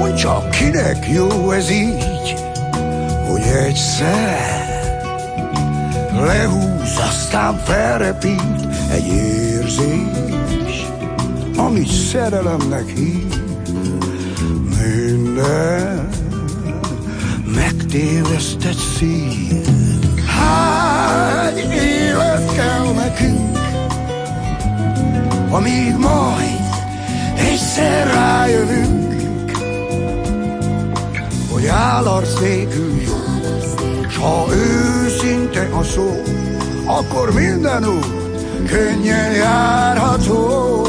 mondj csak kinek jó ez így, hogy egyszer lehúz, aztán felrepít egy érzés, ami szerelemnek hív. Minden megtévesztett szív. Hány élet kell nekünk, amíg majd egyszer rájövünk, hogy állarc nélkül jó, s ha őszinte a szó, akkor minden út könnyen járható.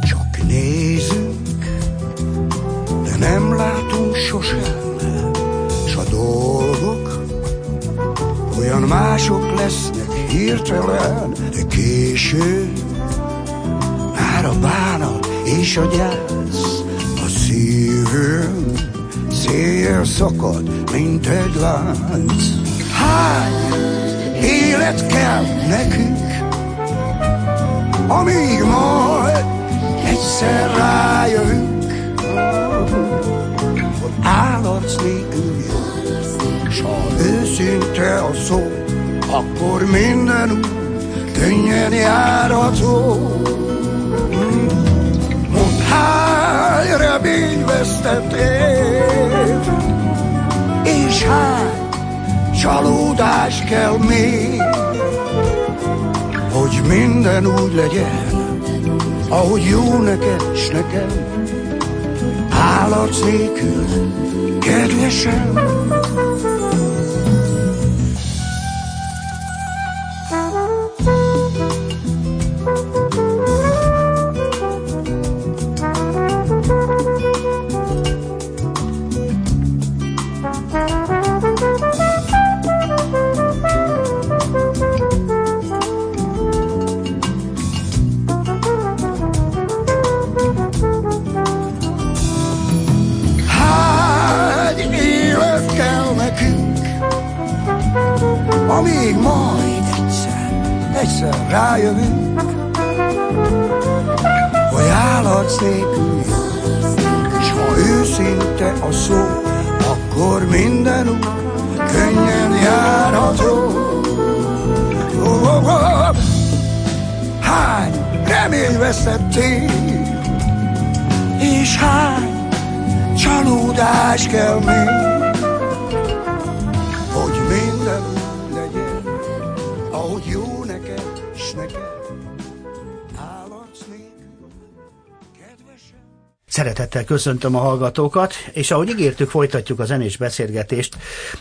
Csak nézünk, de nem látunk sosem, s a dolgok olyan mások lesznek hirtelen, de késő már a bánat és a gyász a szívünk szél szakad, mint egy lánc. Hány élet kell nekünk, amíg majd egyszer rájövünk, hogy állarc nélkül jó, s ha őszinte a szó, akkor minden út könnyen járható. Hány reményvesztett év, és hány csalódás kell még, hogy minden úgy legyen, ahogy jó neked s nekem, állarc nélkül, kedvesem. Amíg majd egyszer, egyszer rájövünk, hogy állarc nélkül jó, s ha őszinte a szó, akkor minden út könnyen járható. Oh, oh, oh. Hány reményvesztett év, és hány csalódás kell még, Szeretettel köszöntöm a hallgatókat, és ahogy ígértük, folytatjuk a zenés beszélgetést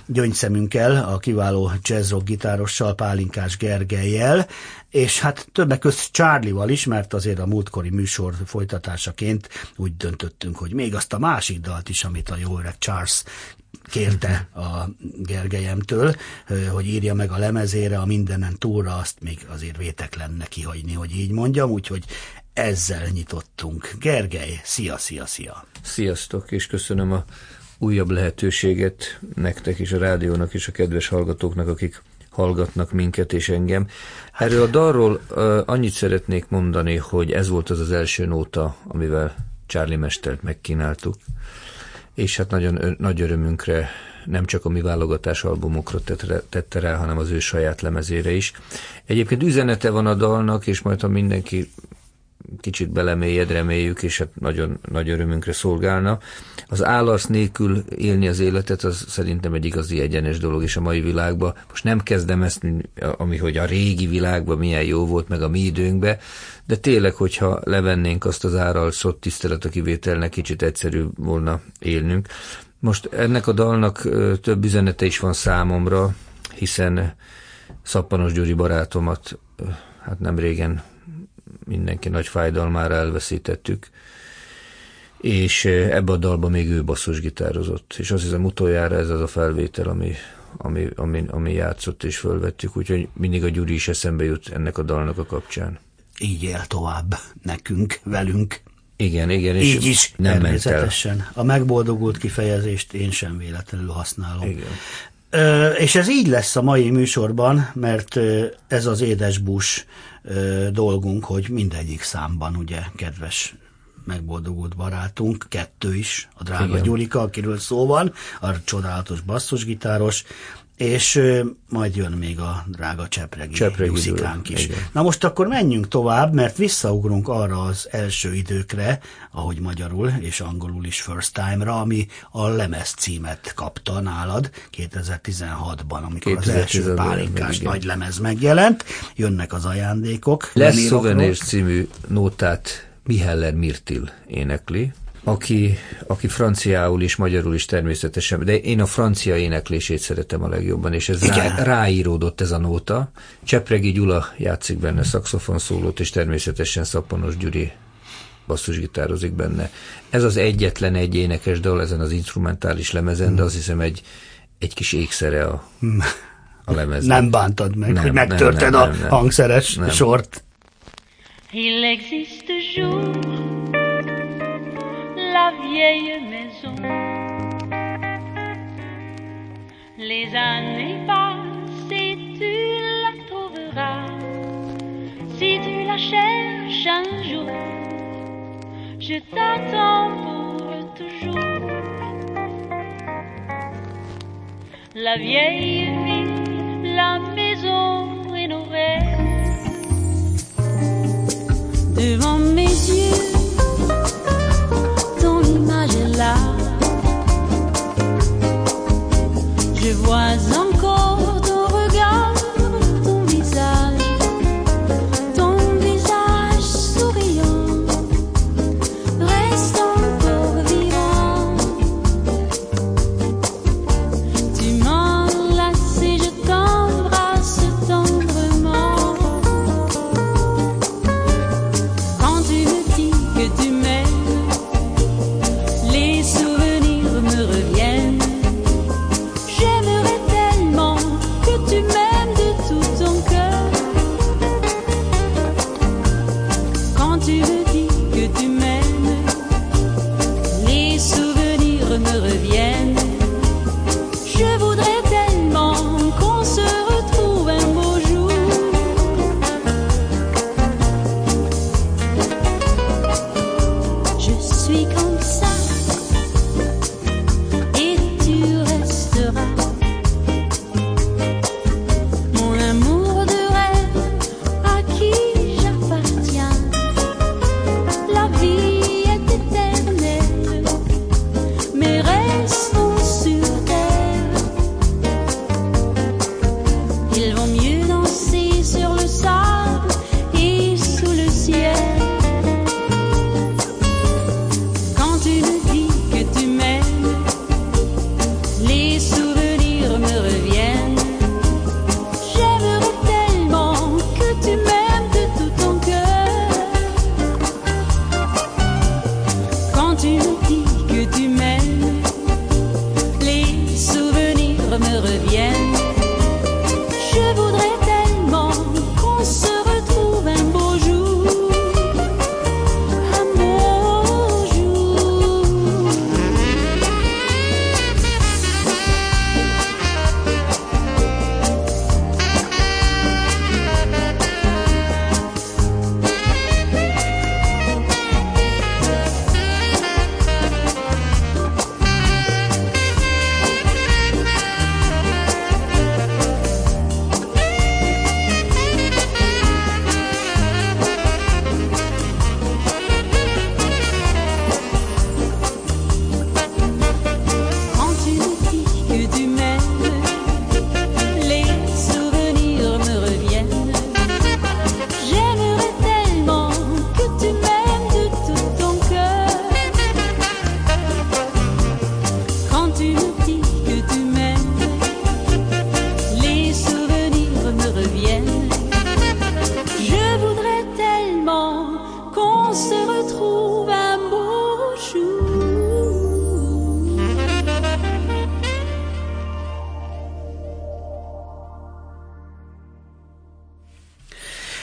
gyöngyszemünkkel, a kiváló jazzrock gitárossal, Pálinkás Gergelyel, és hát többek között Charlie-val is, mert azért a múltkori műsor folytatásaként úgy döntöttünk, hogy még azt a másik dalt is, amit a jó öreg Charles kérte a Gergelyemtől, hogy írja meg a lemezére, a mindenen túlra, azt még azért vétek lenne kihagyni, hogy így mondjam, úgyhogy ezzel nyitottunk. Gergely, szia, szia, szia! Sziasztok, és köszönöm a újabb lehetőséget nektek és a rádiónak és a kedves hallgatóknak, akik hallgatnak minket és engem. Erről a dalról annyit szeretnék mondani, hogy ez volt az az első nóta, amivel Charlie Mestert megkínáltuk, és hát nagyon nagy örömünkre nem csak a mi válogatás albumokra tette, tette rá, hanem az ő saját lemezére is. Egyébként üzenete van a dalnak, és majd ha mindenki kicsit belemélyed, reméljük, és hát nagyon nagy örömünkre szolgálna. Az állarc nélkül élni az életet, az szerintem egy igazi egyenes dolog is a mai világban. Most nem kezdem ezt, ami hogy a régi világban milyen jó volt, meg a mi időnkben, de tényleg, hogyha levennénk azt az áralcot tisztelet a kivételnek, kicsit egyszerű volna élnünk. Most ennek a dalnak több üzenete is van számomra, hiszen Szappanos Gyuri barátomat hát nem régen mindenki nagy fájdalmára elveszítettük, és ebbe a dalba még ő basszusgitározott, és azt hiszem utoljára ez az a felvétel, ami, ami, ami, ami játszott és fölvettük, úgyhogy mindig a Gyuri is eszembe jut ennek a dalnak a kapcsán. így él tovább nekünk, velünk. Igen, igen, és így is nem. Ment el. A megboldogult kifejezést én sem véletlenül használom. Igen. És ez így lesz a mai műsorban, mert ez az édesbús dolgunk, hogy mindegyik számban, ugye, kedves megboldogult barátunk, kettő is, a drága Igen. Gyurika, akiről szó van, a csodálatos basszusgitáros, és majd jön még a drága Csepregi, Csepregi Juszikánk is. Igen. Na most akkor menjünk tovább, mert visszaugrunk arra az első időkre, ahogy magyarul és angolul is First Time-ra, ami a lemez címet kapta nálad 2016-ban, amikor 2016 az első pálinkás nagy lemez megjelent. Jönnek az ajándékok. Lesz Souvenir című nótát Miheller Mirtil énekli, aki, aki franciául is, magyarul is természetesen, de én a francia éneklését szeretem a legjobban, és ez rá, ráíródott ez a nóta. Csepregi Gyula játszik benne szakszofon szólót, és természetesen Szappanos Gyuri basszusgitározik benne. Ez az egyetlen egy énekes dal ezen az instrumentális lemezen, de azt hiszem egy, egy kis ékszere a, a lemezen. Nem bántad meg, nem, hogy megtörted nem, nem, nem, a hangszeres nem. sort. Il existe jour vieille maison. Les années passent et tu la trouveras. Si tu la cherches un jour, je t'attends pour toujours. La vieille vie, la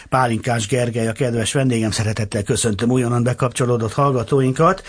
Pálinkás Gergely, a kedves vendégem, szeretettel köszöntöm újonnan bekapcsolódott hallgatóinkat.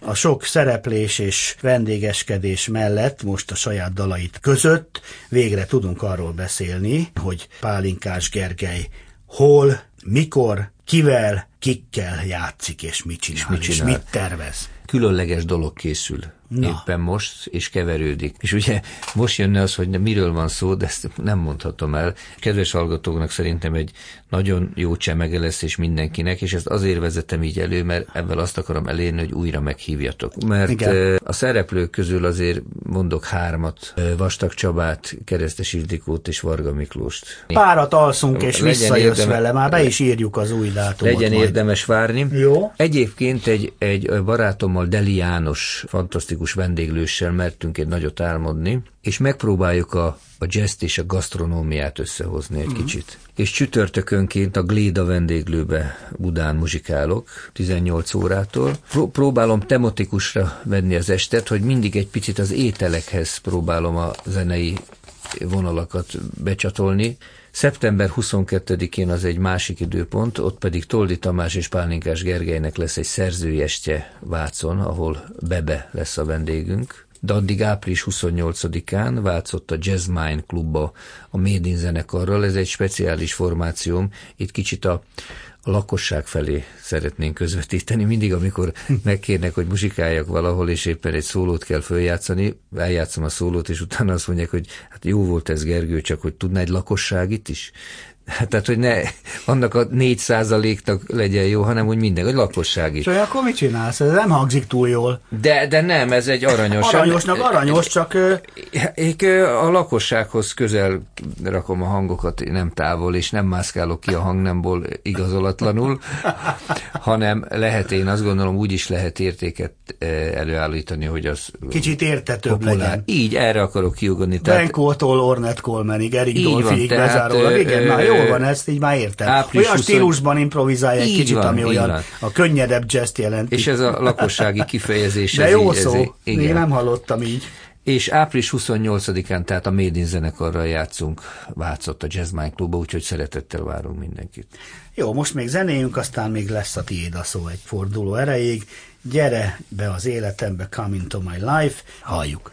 A sok szereplés és vendégeskedés mellett most a saját dalait között végre tudunk arról beszélni, hogy Pálinkás Gergely hol, mikor, kivel, kikkel játszik, és mit csinál, és mit, csinál. és mit tervez. Különleges dolog készül Na. éppen most, és keverődik. És ugye most jönne az, hogy miről van szó, de ezt nem mondhatom el. Kedves hallgatóknak szerintem egy nagyon jó csemege lesz, és mindenkinek, és ezt azért vezetem így elő, mert ebben azt akarom elérni, hogy újra meghívjatok. Mert Igen. a szereplők közül azért mondok hármat, Vastag Csabát, Keresztes Ildikót és Varga Miklóst. Párat alszunk, és legyen visszajössz érdemes, vele, már be is írjuk az új dátumot. Legyen majd. érdemes várni. Jó. Egyébként egy, egy barátommal, Deli János, fantasztikus fantasztikus vendéglőssel mertünk egy nagyot álmodni, és megpróbáljuk a, a jazz és a gasztronómiát összehozni egy uh-huh. kicsit. És csütörtökönként a Gléda vendéglőbe Budán muzsikálok, 18 órától. Pró- próbálom tematikusra venni az estet, hogy mindig egy picit az ételekhez próbálom a zenei vonalakat becsatolni, Szeptember 22-én az egy másik időpont, ott pedig Toldi Tamás és Pálinkás Gergelynek lesz egy szerzőjestje Vácon, ahol Bebe lesz a vendégünk. De addig április 28-án Vácott a Jazz Mine klubba a Médin zenekarral. Ez egy speciális formációm. Itt kicsit a lakosság felé szeretnénk közvetíteni. Mindig, amikor megkérnek, hogy muzsikáljak valahol, és éppen egy szólót kell följátszani, eljátszom a szólót, és utána azt mondják, hogy hát jó volt ez Gergő, csak hogy tudná egy lakosságit is? Hát, tehát, hogy ne annak a négy százaléknak legyen jó, hanem hogy minden, hogy lakosság is. És akkor mit csinálsz? Ez nem hangzik túl jól. De, de nem, ez egy aranyos. Aranyosnak aranyos, csak... Én a lakossághoz közel rakom a hangokat, nem távol, és nem mászkálok ki a hangnemból igazolatlanul, hanem lehet, én azt gondolom, úgy is lehet értéket előállítani, hogy az... Kicsit értetőbb populár. legyen. Így, erre akarok kiugodni. Benkótól Ornette Colemanig, Erik Dolphyig bezárólag. Igen, na jó van, ezt így már értem. Április olyan 20... stílusban improvizálja egy kicsit, van, ami olyan van. a könnyedebb jazz jelenti. És ez a lakossági kifejezés. De jó így, szó, ez, igen. még nem hallottam így. És április 28-án, tehát a Made in zenekarral játszunk Vácott a Jazzmine klubba, úgyhogy szeretettel várunk mindenkit. Jó, most még zenéjünk, aztán még lesz a tiéd a szó egy forduló erejéig. Gyere be az életembe, come into my life, halljuk.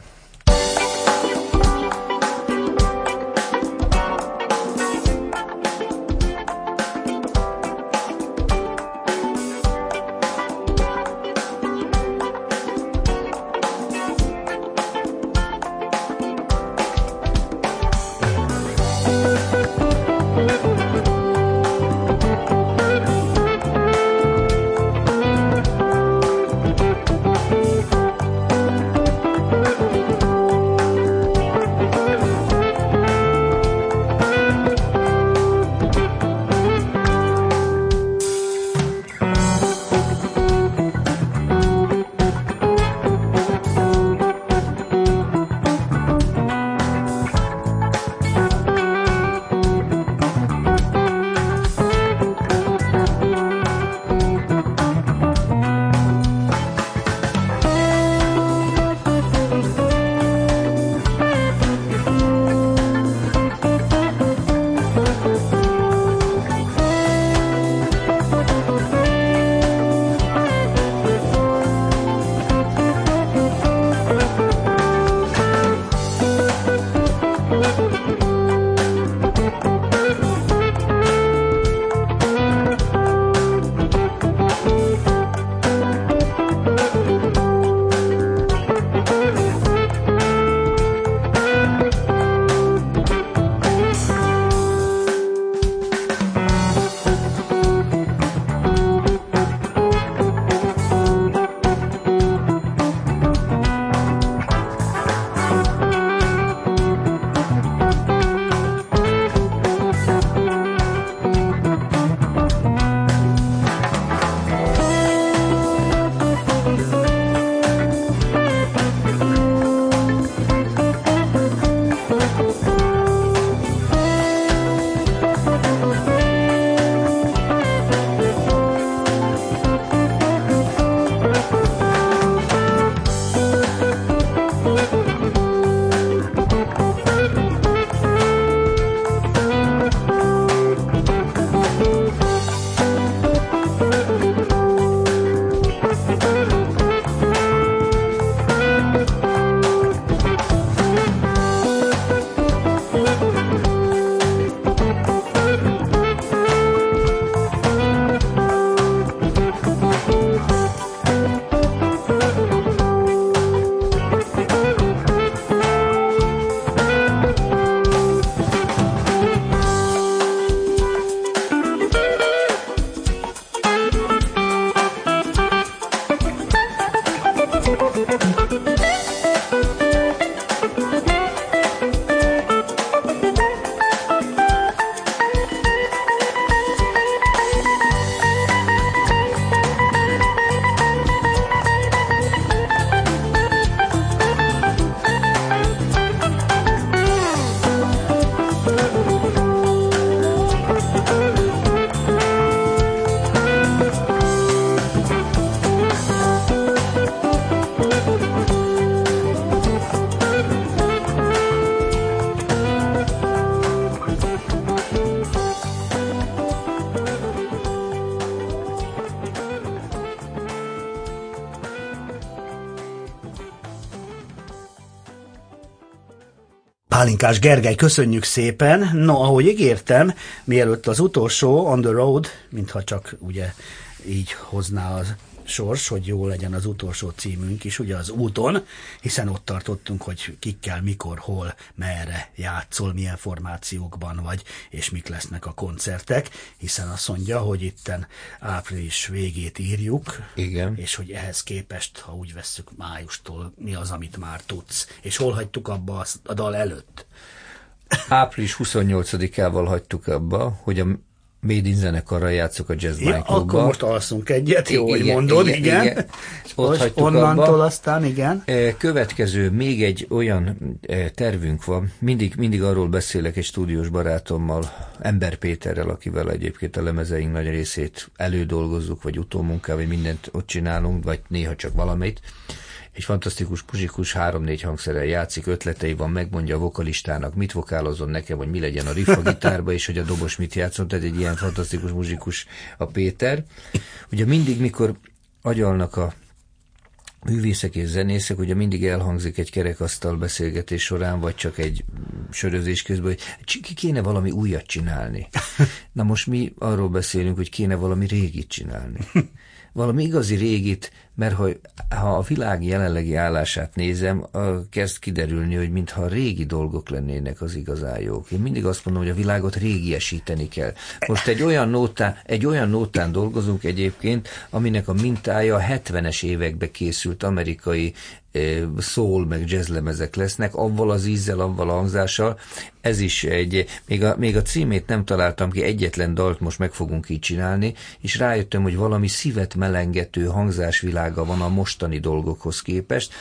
Pálinkás Gergely, köszönjük szépen. No, ahogy ígértem, mielőtt az utolsó On the Road, mintha csak ugye így hozná az sors, hogy jó legyen az utolsó címünk is, ugye az úton, hiszen ott tartottunk, hogy kikkel, mikor, hol, merre játszol, milyen formációkban vagy, és mik lesznek a koncertek, hiszen azt mondja, hogy itten április végét írjuk, Igen. és hogy ehhez képest, ha úgy vesszük májustól, mi az, amit már tudsz, és hol hagytuk abba a dal előtt? Április 28-ával hagytuk abba, hogy a Made in zenekarra játszok a Jazz ja, Akkor most alszunk egyet, jó, hogy mondod, igen. igen. igen. Ott onnantól abba. aztán, igen. E, következő, még egy olyan e, tervünk van, mindig, mindig arról beszélek egy stúdiós barátommal, Ember Péterrel, akivel egyébként a lemezeink nagy részét elődolgozzuk, vagy utómunkával, vagy mindent ott csinálunk, vagy néha csak valamit egy fantasztikus muzsikus három-négy hangszerrel játszik, ötletei van, megmondja a vokalistának, mit vokálozon nekem, hogy mi legyen a riff a gitárba, és hogy a dobos mit játszon, tehát egy ilyen fantasztikus muzsikus a Péter. Ugye mindig, mikor agyalnak a művészek és zenészek, ugye mindig elhangzik egy kerekasztal beszélgetés során, vagy csak egy sörözés közben, hogy kéne valami újat csinálni. Na most mi arról beszélünk, hogy kéne valami régit csinálni valami igazi régit, mert ha, ha a világ jelenlegi állását nézem, kezd kiderülni, hogy mintha régi dolgok lennének az igazán jók. Én mindig azt mondom, hogy a világot régiesíteni kell. Most egy olyan, nótán, egy olyan nótán dolgozunk egyébként, aminek a mintája a 70-es évekbe készült amerikai szól, meg jazzlemezek lesznek, avval az ízzel, avval a hangzással. Ez is egy, még a, még a címét nem találtam ki, egyetlen dalt most meg fogunk így csinálni, és rájöttem, hogy valami szívet melengető hangzásvilága van a mostani dolgokhoz képest.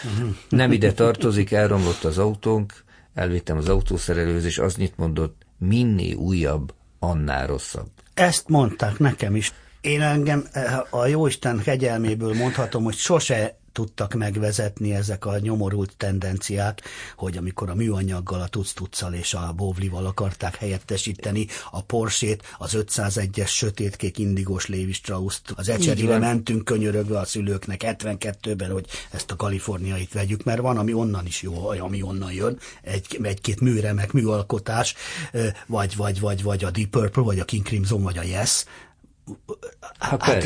Nem ide tartozik, elromlott az autónk, elvittem az autószerelőhöz, és az nyit mondott, minél újabb, annál rosszabb. Ezt mondták nekem is. Én engem a Jóisten kegyelméből mondhatom, hogy sose tudtak megvezetni ezek a nyomorult tendenciák, hogy amikor a műanyaggal, a tuc és a bóvlival akarták helyettesíteni a Porsét, az 501-es sötétkék indigós Lévi Strauss-t, az ecserire mentünk könyörögve a szülőknek 72-ben, hogy ezt a kaliforniait vegyük, mert van, ami onnan is jó, ami onnan jön, egy, egy-két műremek, műalkotás, vagy, vagy, vagy, vagy a Deep Purple, vagy a King Crimson, vagy a Yes. Hát, hát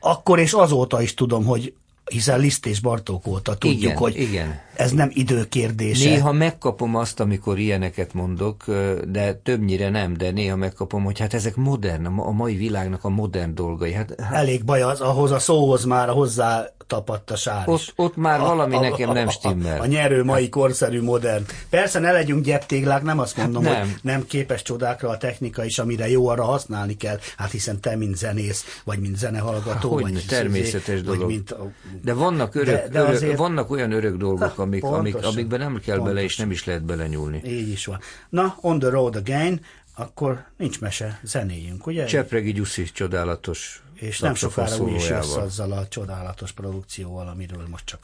akkor és azóta is tudom, hogy hiszen Liszt és Bartók óta tudjuk, igen, hogy igen. Ez nem időkérdése. Néha megkapom azt, amikor ilyeneket mondok, de többnyire nem, de néha megkapom, hogy hát ezek modern, a mai világnak a modern dolgai. Hát, hát... Elég baj az, ahhoz a szóhoz már hozzá tapadt a sár ott, ott már valami a, nekem a, nem stimmel. A, a nyerő mai hát. korszerű modern. Persze ne legyünk gyeptéglák, nem azt mondom, nem. hogy nem képes csodákra a technika is, amire jó arra használni kell. Hát hiszen te, mint zenész, vagy mint zenehallgató, Hogy vagy természetes izé, dolog. Vagy mint a, de vannak, örök, de, de azért... örök, vannak olyan örök dolgok, amik, amik, amikben nem kell pontosan. bele, és nem is lehet belenyúlni. Így is van. Na, On the Road Again, akkor nincs mese, zenéjünk, ugye? Csepregi Gyuszi csodálatos és nem sokára úgy is jössz azzal a csodálatos produkcióval, amiről most csak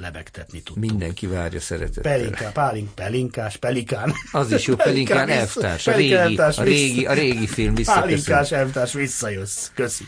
lebegtetni tudtunk. Mindenki várja szeretettel. Pelinka, pálink, pelinkás, pelikán. Az is jó, pelikán elvtárs, a régi, a régi, a régi film visszaköszön. Pálinkás elvtárs, visszajössz. Köszi.